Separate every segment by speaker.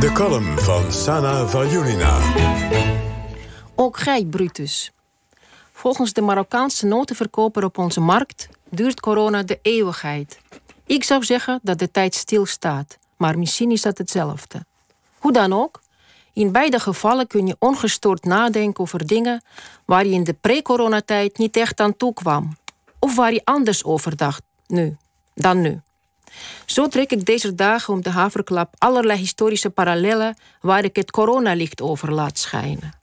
Speaker 1: De column van Sana Valjulina.
Speaker 2: Ook gij, Brutus. Volgens de Marokkaanse notenverkoper op onze markt duurt corona de eeuwigheid. Ik zou zeggen dat de tijd stilstaat, maar misschien is dat hetzelfde. Hoe dan ook, in beide gevallen kun je ongestoord nadenken over dingen waar je in de pre-coronatijd niet echt aan toe kwam. Of waar je anders over dacht nu, dan nu. Zo trek ik deze dagen om de haverklap allerlei historische parallellen waar ik het coronalicht over laat schijnen.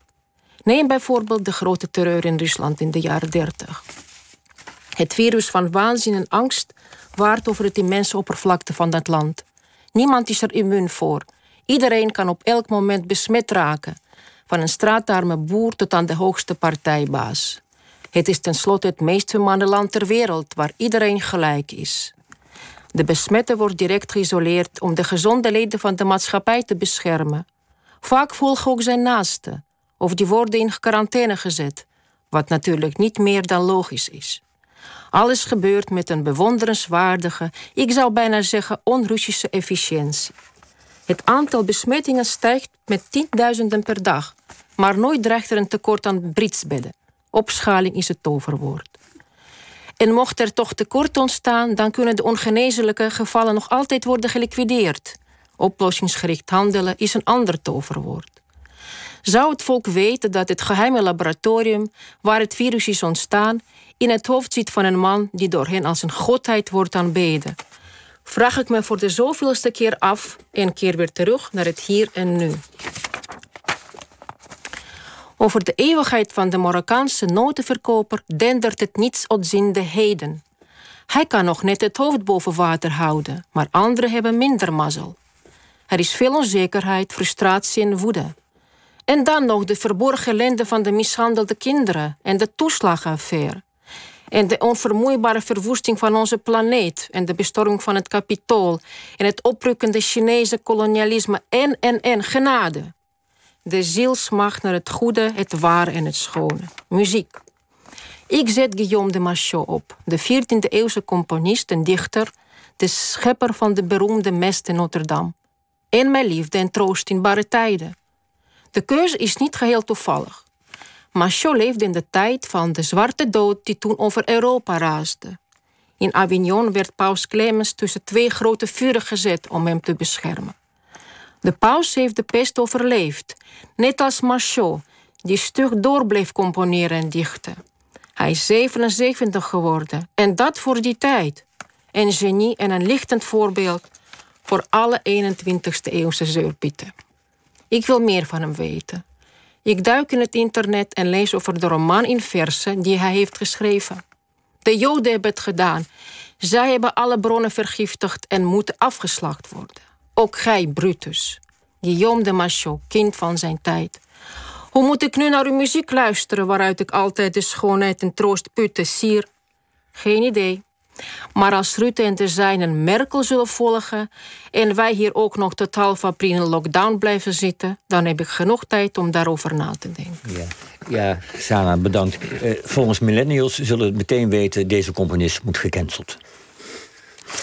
Speaker 2: Neem bijvoorbeeld de grote terreur in Rusland in de jaren 30. Het virus van waanzin en angst waart over het immense oppervlakte van dat land. Niemand is er immuun voor. Iedereen kan op elk moment besmet raken, van een straatarme boer tot aan de hoogste partijbaas. Het is tenslotte het meest humane land ter wereld waar iedereen gelijk is. De besmette wordt direct geïsoleerd om de gezonde leden van de maatschappij te beschermen. Vaak volgen ook zijn naasten, of die worden in quarantaine gezet, wat natuurlijk niet meer dan logisch is. Alles gebeurt met een bewonderenswaardige, ik zou bijna zeggen onrussische efficiëntie. Het aantal besmettingen stijgt met tienduizenden per dag, maar nooit dreigt er een tekort aan britsbedden. Opschaling is het toverwoord. En mocht er toch tekort ontstaan, dan kunnen de ongeneeslijke gevallen nog altijd worden geliquideerd. Oplossingsgericht handelen is een ander toverwoord. Zou het volk weten dat het geheime laboratorium waar het virus is ontstaan in het hoofd zit van een man die door hen als een godheid wordt aanbeden? Vraag ik me voor de zoveelste keer af en keer weer terug naar het hier en nu. Over de eeuwigheid van de Marokkaanse notenverkoper dendert het niets ontziende heden. Hij kan nog net het hoofd boven water houden, maar anderen hebben minder mazzel. Er is veel onzekerheid, frustratie en woede. En dan nog de verborgen ellende van de mishandelde kinderen en de toeslagenaffaire. En de onvermoeibare verwoesting van onze planeet en de bestorming van het kapitool en het oprukkende Chinese kolonialisme en en en genade. De zielsmacht naar het goede, het ware en het schone. Muziek. Ik zet Guillaume de Machaut op, de 14e eeuwse componist en dichter, de schepper van de beroemde Mest in Notre Dame. En mijn liefde en troost in barre tijden. De keuze is niet geheel toevallig. Machaut leefde in de tijd van de zwarte dood die toen over Europa raasde. In Avignon werd paus Clemens tussen twee grote vuren gezet om hem te beschermen. De paus heeft de pest overleefd, net als Machaut, die stug door bleef componeren en dichten. Hij is 77 geworden en dat voor die tijd. Een genie en een lichtend voorbeeld voor alle 21ste eeuwse zeurpieten. Ik wil meer van hem weten. Ik duik in het internet en lees over de roman in versen die hij heeft geschreven. De Joden hebben het gedaan. Zij hebben alle bronnen vergiftigd en moeten afgeslacht worden. Ook gij, Brutus. Guillaume de Machaut, kind van zijn tijd. Hoe moet ik nu naar uw muziek luisteren, waaruit ik altijd de schoonheid en troost putte, sier? Geen idee. Maar als Rutte en de zijnen Merkel zullen volgen en wij hier ook nog tot half april in lockdown blijven zitten, dan heb ik genoeg tijd om daarover na te denken.
Speaker 3: Ja, ja Sana, bedankt. Eh, volgens millennials zullen het meteen weten: deze componist moet gecanceld.